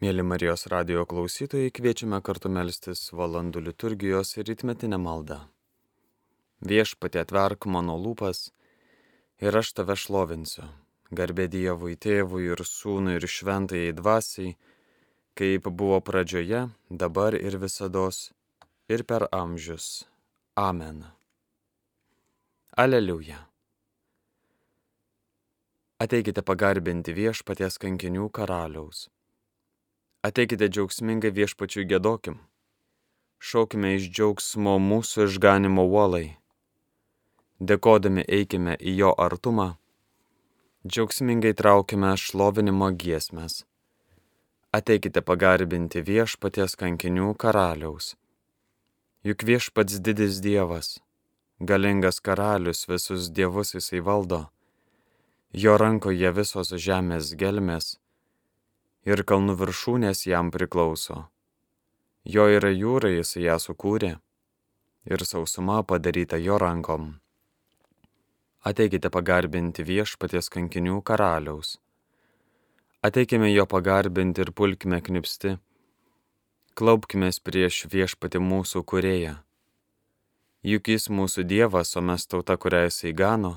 Mėly Marijos radio klausytojai, kviečiame kartu melstis valandų liturgijos ir rytmetinę maldą. Viešpatė atverk mano lūpas ir aš tave šlovinsiu. Garbė Dievui, tėvui ir sūnui ir šventajai dvasiai, kaip buvo pradžioje, dabar ir visada, ir per amžius. Amen. Aleliuja. Ateikite pagarbinti viešpaties kankinių karaliaus. Ateikite džiaugsmingai viešpačiui gėdokim. Šaukime iš džiaugsmo mūsų išganimo uolai. Dėkodami eikime į jo artumą. Džiaugsmingai traukime šlovinimo giesmės. Ateikite pagarbinti viešpaties kankinių karaliaus. Juk viešpats didis Dievas, galingas karalius visus dievus jisai valdo. Jo rankoje visos žemės gelmės ir kalnų viršūnės jam priklauso. Jo yra jūra, jis ją sukūrė ir sausuma padaryta jo rankom. Ateikite pagarbinti viešpaties kankinių karaliaus. Ateikime jo pagarbinti ir pulkime knipsti. Klaupkime prieš viešpati mūsų kurėją. Juk jis mūsų dievas, o mes tauta, kurią jisai gano,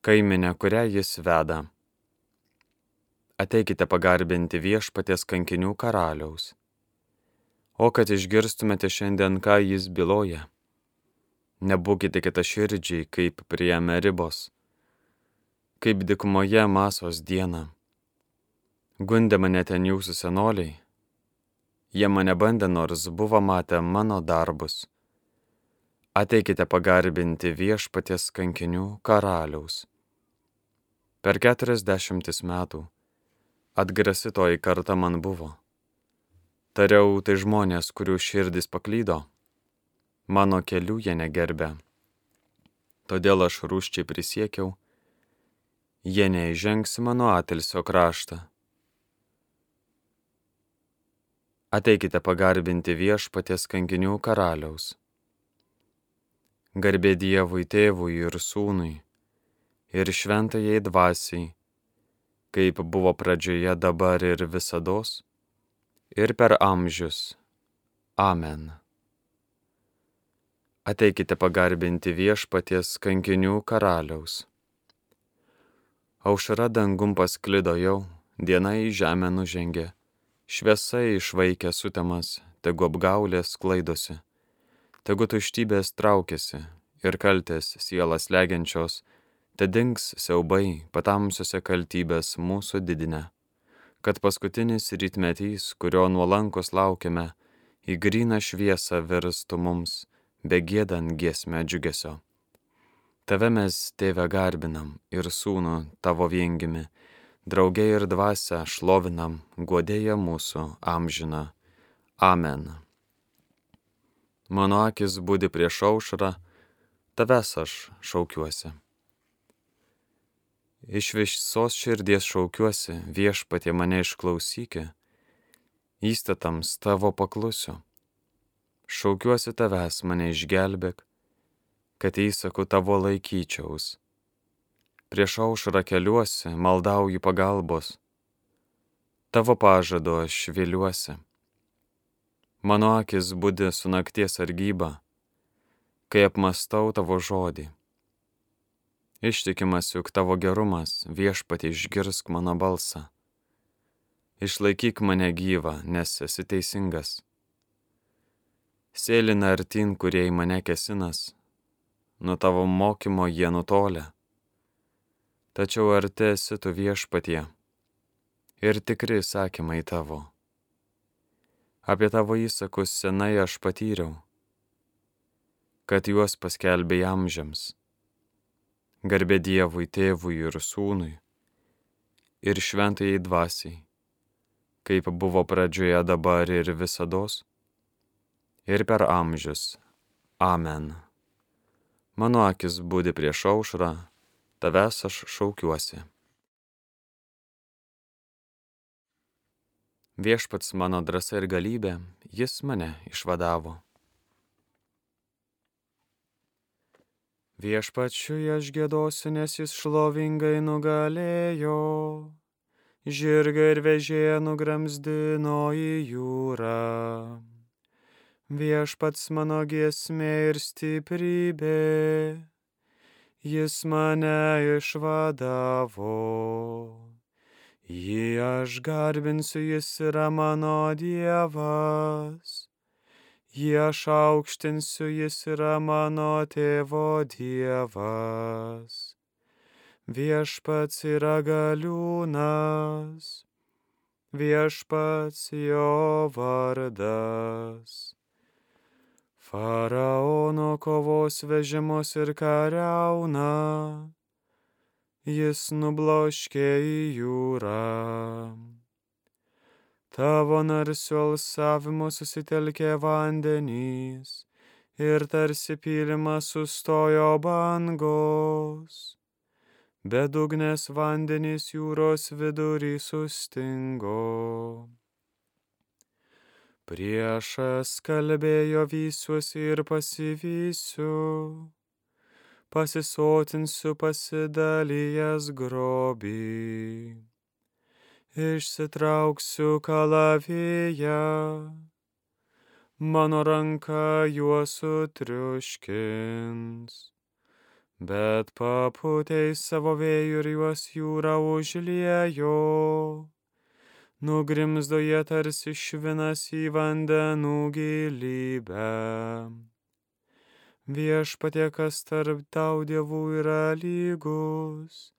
kaiminė, kurią jis veda ateikite pagarbinti viešpaties kankinių karaliaus. O kad išgirstumėte šiandien, ką jis byloja. Nebūkite kita širdžiai, kaip prie meribos, kaip dikumoje masos dieną. Gundė mane ten jūsų senoliai. Jie mane bandė, nors buvo matę mano darbus. Ateikite pagarbinti viešpaties kankinių karaliaus. Per keturiasdešimtis metų atgrasitoji karta man buvo. Tariau, tai žmonės, kurių širdis paklydo, mano kelių jie negerbė. Todėl aš rūščiai prisiekiau, jie neįžengs mano atilsio kraštą. Ateikite pagarbinti viešpaties kankinių karaliaus. Garbė Dievui tėvui ir sūnui, ir šventajai dvasiai kaip buvo pradžioje dabar ir visados, ir per amžius. Amen. Ateikite pagarbinti viešpaties kankinių karaliaus. Aušra dangum pasklido jau, diena į žemę nužengė, šviesa išvaikė sutemas, tegu apgaulės klaidosi, tegu tuštybės traukėsi ir kaltės sielas legiančios, te dings siaubai patamsiuose kaltybės mūsų didinę, kad paskutinis rytmetys, kurio nuolankos laukiame, į gryną šviesą virstų mums, begėdant giesmę džiugesio. Tave mes, tėve, garbinam ir sūnų tavo viengimi, draugiai ir dvasę šlovinam, godėja mūsų amžina. Amen. Mano akis būdi prieš aušrą, tavęs aš šaukiuosi. Iš visos širdies šaukiuosi, viešpatie mane išklausykė, įstatams tavo paklusiu. Šaukiuosi tavęs mane išgelbėk, kad įsaku tavo laikyčiaus. Prieš aušrą keliuosi, maldauju pagalbos. Tavo pažado aš viliuosi. Mano akis būdi su nakties argyba, kai apmastau tavo žodį. Ištikimas juk tavo gerumas, viešpatį išgirsk mano balsą. Išlaikyk mane gyvą, nes esi teisingas. Sėlina artin, kurie į mane kesinas, nuo tavo mokymo jie nutolia. Tačiau arti esi tu viešpatie ir tikri sakymai tavo. Apie tavo įsakus senai aš patyriau, kad juos paskelbė amžiams Garbė Dievui, tėvui ir sūnui, ir šventai dvasiai, kaip buvo pradžioje dabar ir visados, ir per amžius. Amen. Mano akis būdi prieš aušrą, tavęs aš šaukiuosi. Viešpats mano drąsa ir galybė, jis mane išvadavo. Viešpačiui aš gėdosiu, nes jis šlovingai nugalėjo. žirgai ir vežėja nugramzdino į jūrą. Viešpats mano giesmė ir stiprybė, jis mane išvadavo. Jį aš garbinsiu, jis yra mano Dievas. Jį aš aukštinsiu, jis yra mano tėvo Dievas. Viešpats yra galiūnas, viešpats jo vardas. Faraono kovos vežimus ir kariauna jis nubloškė į jūrą. Tavo narsių alsavimo susitelkė vandenys ir tarsi pylimas sustojo bangos. Bedugnės vandenys jūros vidurį sustingo. Priešas kalbėjo vysiuosi ir pasivysiu pasisotinsiu pasidalijęs grobį. Išsitrauksiu kalaviją, mano ranka juos sutriuškins. Bet paputei savo vėjų ir juos jūra užliejo. Nugrimzdo jie tarsi švinas į vandenų gilybę Viešpatie, kas tarp tau dievų yra lygus,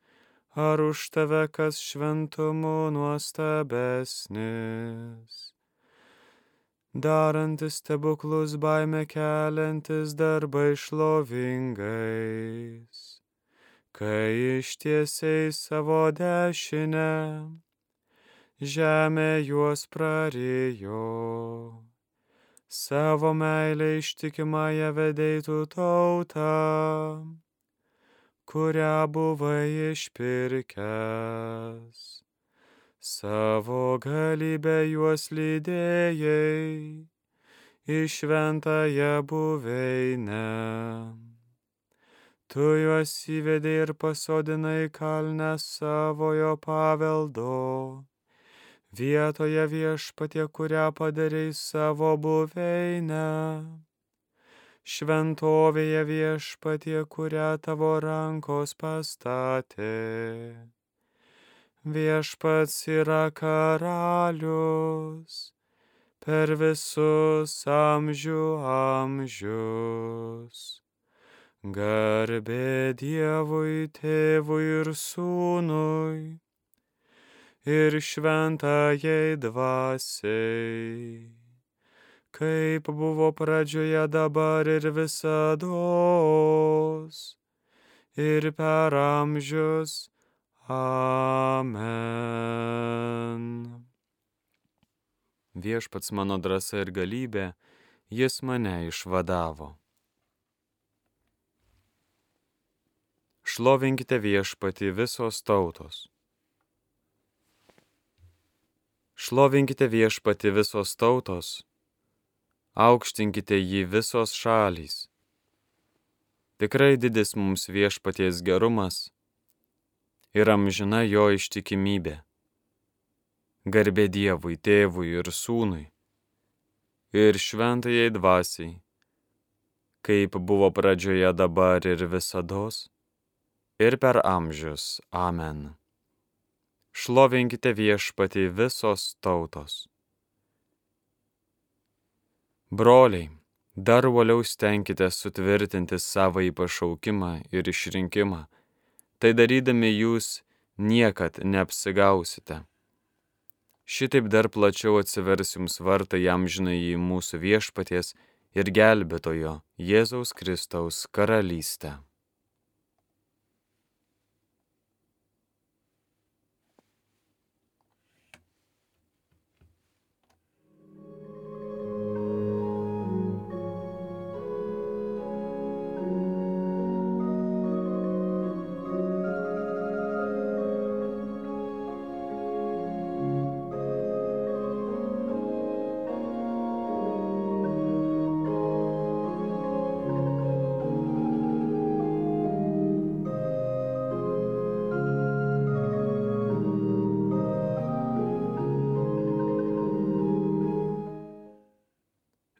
ar už tave kas šventumu nuostabesnis. Darantis stebuklus baime keliantis darbai šlovingais, kai ištiesiai savo dešinę, žemė juos prarijo. Savo meilę ištikimąją vedeitų tautą, kurią buvai išpirkęs. Savo galybę juos lydėjai, išventąją buveinę. Tu juos įvedai ir pasodinai kalnę savojo paveldo vietoje viešpatie, kurią padarėjai savo buveinę. Šventovėje viešpatie, kurią tavo rankos pastatė. Viešpats yra karalius per visus amžių amžius. Garbė Dievui, tėvui ir sūnui ir šventajai dvasiai, kaip buvo pradžioje dabar ir visados, ir per amžius. Amen. Viešpats mano drąsa ir galybė, jis mane išvadavo. Šlovinkite viešpati visos tautos Šlovinkite viešpati visos tautos, aukštinkite jį visos šalys. Tikrai didis mums viešpaties gerumas ir amžina jo ištikimybė. Garbė Dievui, tėvui ir sūnui ir šventajai dvasiai, kaip buvo pradžioje dabar ir visados, ir per amžius. Amen. Šlovinkite viešpatį visos tautos. Broliai, dar uoliau stenkite sutvirtinti savo pašaukimą ir išrinkimą, tai darydami jūs niekad neapsigausite. Šitaip dar plačiau atsivers jums vartai jam žinai į mūsų viešpaties ir gelbėtojo Jėzaus Kristaus karalystę.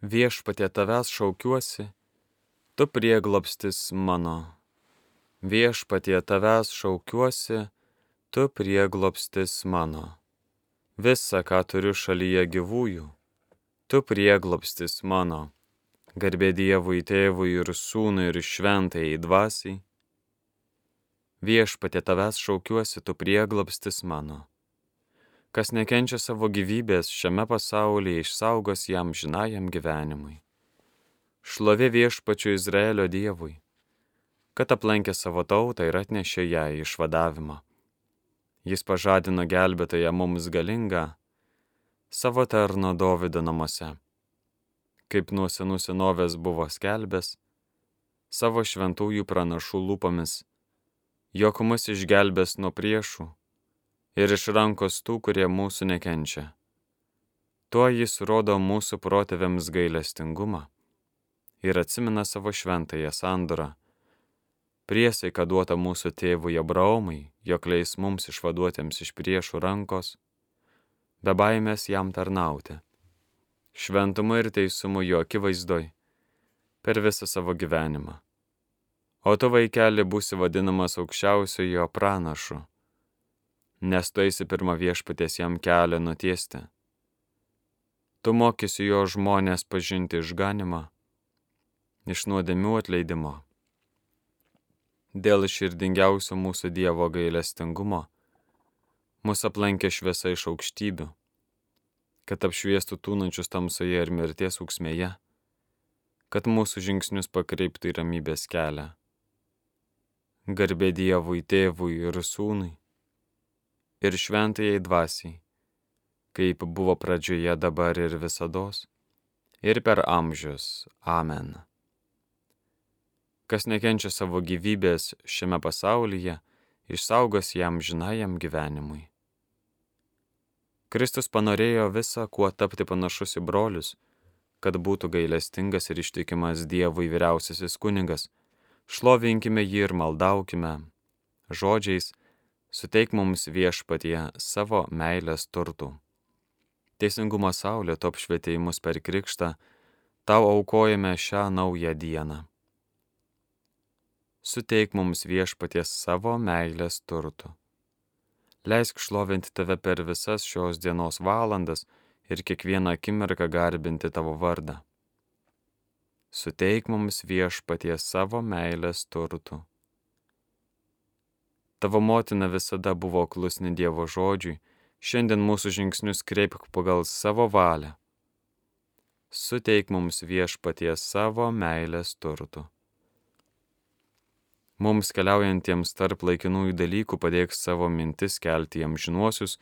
Viešpatie tavęs šaukiuosi, tu prieglopstis mano. Viešpatie tavęs šaukiuosi, tu prieglopstis mano. Visa, ką turiu šalyje gyvųjų, tu prieglopstis mano. Garbė Dievui, tėvui ir sūnui ir šventai dvasiai. Viešpatie tavęs šaukiuosi, tu prieglopstis mano. Kas nekenčia savo gyvybės šiame pasaulyje, išsaugos jam žinajam gyvenimui. Šlovė viešpačiu Izraelio Dievui, kad aplankė savo tautą ir atnešė ją į išvadavimą. Jis pažadino gelbėtoje mums galingą savo tarno Dovido namuose. Kaip nuo senų senovės buvo skelbęs, savo šventųjų pranašų lūpomis, jog mus išgelbės nuo priešų ir iš rankos tų, kurie mūsų nekenčia. Tuo jis rodo mūsų protėviams gailestingumą ir atsimena savo šventąją sandorą, priesaiką duotą mūsų tėvui Abraomui, jog leis mums išvaduotėms iš priešų rankos, be baimės jam tarnauti, šventumu ir teisumu jo akivaizdoj per visą savo gyvenimą. O tu vaikeli būsi vadinamas aukščiausiojo pranašu nes tu eisi pirmą viešpatės jam kelią nutiesti. Tu mokysi jo žmonės pažinti išganimą, iš nuodėmių atleidimo. Dėl širdingiausio mūsų Dievo gailestingumo mus aplankė šviesa iš aukštybių, kad apšviestų tūnančius tamsoje ir mirties auksmėje, kad mūsų žingsnius pakreiptų į ramybės kelią. Garbė Dievui, tėvui ir sūnui ir šventajai dvasiai, kaip buvo pradžioje dabar ir visados, ir per amžius. Amen. Kas nekenčia savo gyvybės šiame pasaulyje, išsaugos jam žinajam gyvenimui. Kristus panorėjo visą, kuo tapti panašus į brolius, kad būtų gailestingas ir ištikimas Dievui vyriausiasis kunigas, šlovinkime jį ir maldaukime žodžiais, suteik mums viešpatie savo meilės turtų. Teisingumo saulė top švietėjimus per krikštą, tau aukojame šią naują dieną. Suteik mums viešpaties savo meilės turtų. Leisk šlovinti tave per visas šios dienos valandas ir kiekvieną akimirką garbinti tavo vardą. Suteik mums viešpaties savo meilės turtų Tavo motina visada buvo klusni Dievo žodžiui, šiandien mūsų žingsnius kreipk pagal savo valią. Suteik mums viešpaties savo meilės turtų. Mums keliaujantiems tarp laikinųjų dalykų padėk savo mintis kelti jam žinuosius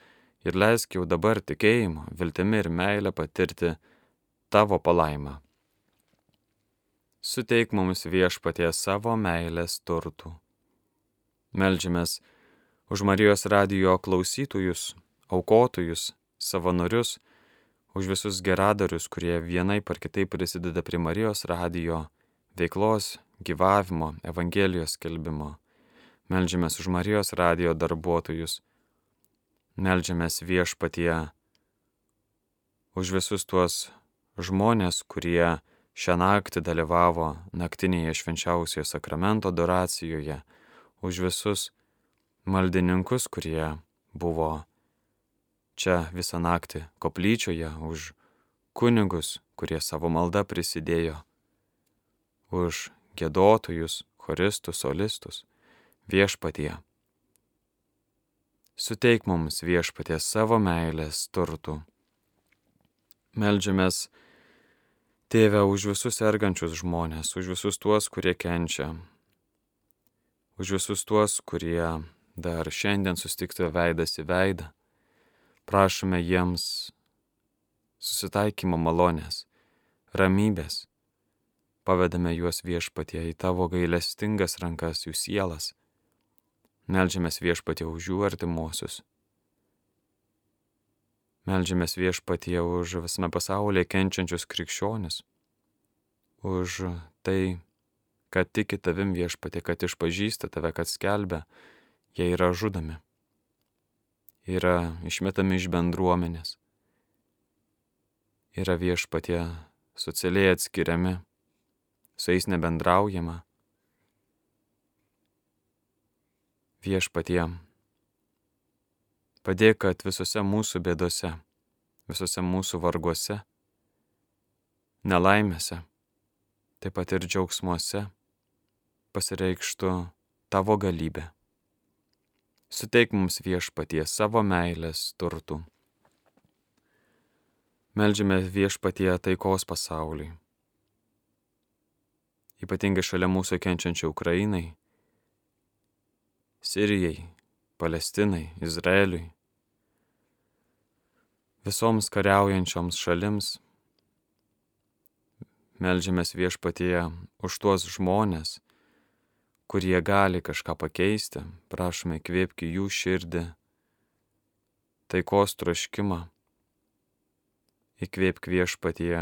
ir leisk jau dabar tikėjimu, viltimi ir meilę patirti tavo palaimą. Suteik mums viešpaties savo meilės turtų. Meldžiamės už Marijos radijo klausytojus, aukotojus, savanorius, už visus geradarius, kurie vienai par kitaip prisideda prie Marijos radijo veiklos, gyvavimo, Evangelijos kelbimo. Meldžiamės už Marijos radijo darbuotojus. Meldžiamės viešpatie už visus tuos žmonės, kurie šią naktį dalyvavo naktinėje švenčiausiojo sakramento adoracijoje už visus maldininkus, kurie buvo čia visą naktį koplyčioje, už kunigus, kurie savo maldą prisidėjo, už gėdotojus, choristus, solistus, viešpatie. Suteik mums viešpatie savo meilės turtų. Meldžiamės, Tėve, už visus sergančius žmonės, už visus tuos, kurie kenčia, už visus tuos, kurie dar šiandien sustiktų veidas į veidą. Prašome jiems susitaikymo malonės, ramybės. Pavedame juos viešpatie į tavo gailestingas rankas jų sielas. Meldžiamės viešpatie už jų artimuosius. Meldžiamės viešpatie už visame pasaulyje kenčiančius krikščionis, už tai, kad tiki tavim viešpatė, kad išpažįsta tave, kad skelbia, jie yra žudomi, yra išmetami iš bendruomenės, yra viešpatė socialiai atskiriami, su jais nebendraujama. Viešpatie, padėk, kad visose mūsų bėdose, visose mūsų varguose, nelaimėse, taip pat ir džiaugsmuose pasireikštų tavo galybė. Suteik mums viešpatie savo meilės turtų. Meldžiame viešpatie taikos pasauliui. Ypatingai šalia mūsų kenčiančių Ukrainai, Sirijai, Palestinai, Izraeliui, visoms kariaujančioms šalims Meldžiamės viešpatie už tuos žmonės, kurie gali kažką pakeisti, prašome kvėpki jų širdį, taikos troškimą, įkvėpk viešpatie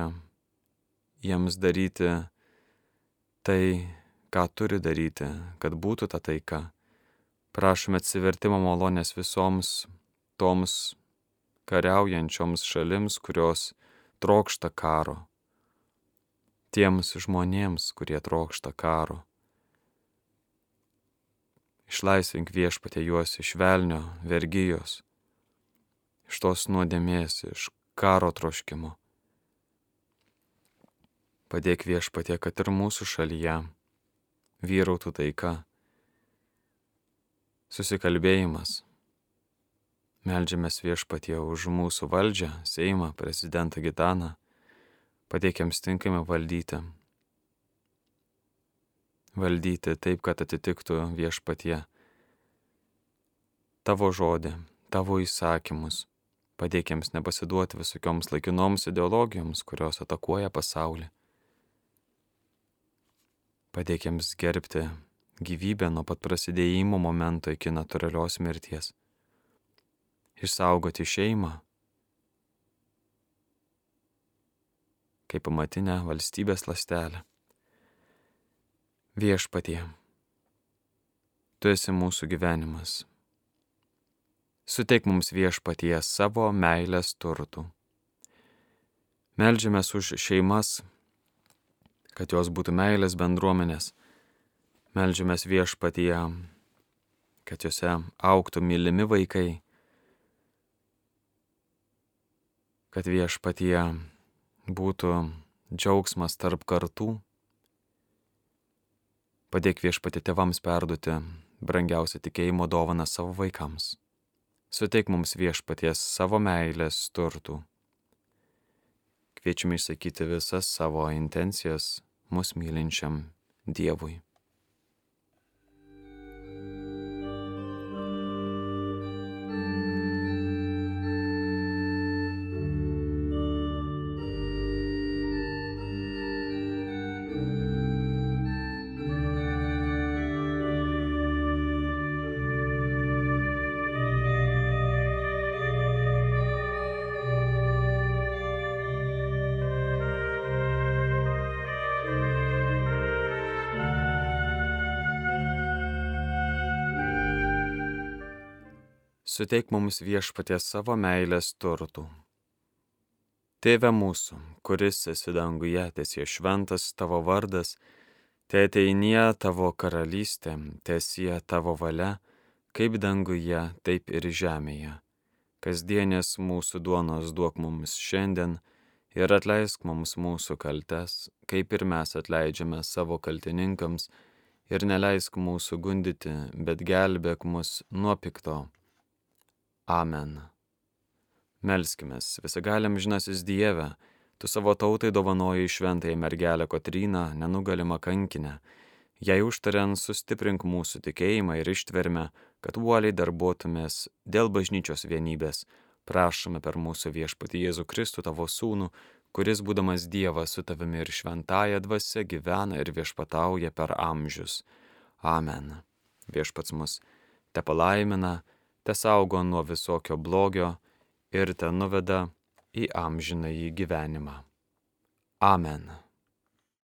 jiems daryti tai, ką turi daryti, kad būtų ta taika. Prašome atsivertimo malonės visoms toms kariaujančioms šalims, kurios trokšta karo tiems žmonėms, kurie trokšta karo. Išlaisvink viešpatė juos iš velnio, vergyjos, iš tos nuodėmės, iš karo troškimo. Padėk viešpatė, kad ir mūsų šalyje vyrautų taika, susikalbėjimas. Meldžiamės viešpatie už mūsų valdžią, Seimą, prezidentą Gitaną Padėk jiems tinkamai valdyti. Valdyti taip, kad atitiktų viešpatie tavo žodį, tavo įsakymus. Padėk jiems nepasiduoti visokioms laikinoms ideologijoms, kurios atakuoja pasaulį. Padėk jiems gerbti gyvybę nuo pat prasidėjimo momento iki natūralios mirties. Išsaugoti šeimą kaip pamatinę valstybės lastelę. Viešpatie, tu esi mūsų gyvenimas. Suteik mums viešpatie savo meilės turtų. Meldžiamės už šeimas, kad jos būtų meilės bendruomenės. Meldžiamės viešpatie, kad juose auktų mylimi vaikai, kad viešpatie būtų džiaugsmas tarp kartų. Padėk viešpati tėvams perduoti brangiausią tikėjimo dovaną savo vaikams. Suteik mums viešpaties savo meilės turtų. Kviečiame išsakyti visas savo intencijas mus mylinčiam Dievui. Suteik mums viešpaties savo meilės turtų. Tėve mūsų, kuris esi danguje, tiesie šventas tavo vardas, te ateinie tavo karalystė, tiesie tavo valia, kaip danguje, taip ir žemėje. Kasdienės mūsų duonos duok mums šiandien ir atleisk mums mūsų kaltes, kaip ir mes atleidžiame savo kaltininkams, ir neleisk mūsų gundyti, bet gelbėk mus nuo pikto Amen. Melskime, visigaliam žinasis Dieve, tu savo tautai dovanoji šventąją mergelę Kotryną, nenugalimą kankinę. Jei užtariant, sustiprink mūsų tikėjimą ir ištvermę, kad uoliai darbuotumės dėl bažnyčios vienybės. Prašome per mūsų viešpatį Jėzų Kristų tavo sūnų, kuris būdamas Dievas su tavimi ir šventąją dvasę gyvena ir viešpatauja per amžius. Amen. Viešpats mus te palaimina te saugo nuo visokio blogio ir te nuveda į amžinąjį gyvenimą. Amen.